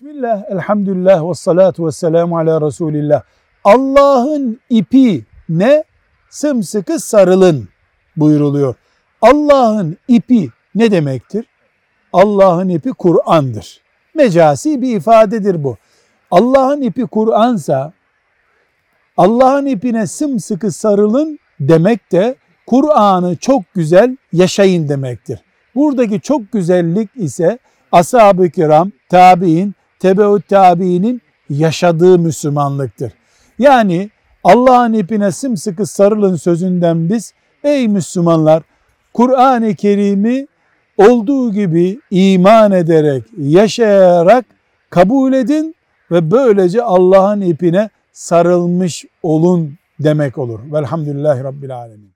Bismillah, elhamdülillah ve salatu ve selamu ala Resulillah. Allah'ın ipi ne? Sımsıkı sarılın buyuruluyor. Allah'ın ipi ne demektir? Allah'ın ipi Kur'an'dır. Mecazi bir ifadedir bu. Allah'ın ipi Kur'ansa Allah'ın ipine sımsıkı sarılın demek de Kur'an'ı çok güzel yaşayın demektir. Buradaki çok güzellik ise ashab-ı kiram, tabi'in, tebeut tabi'inin yaşadığı Müslümanlıktır. Yani Allah'ın ipine sımsıkı sarılın sözünden biz ey Müslümanlar Kur'an-ı Kerim'i olduğu gibi iman ederek, yaşayarak kabul edin ve böylece Allah'ın ipine sarılmış olun demek olur. Velhamdülillahi Rabbil Alemin.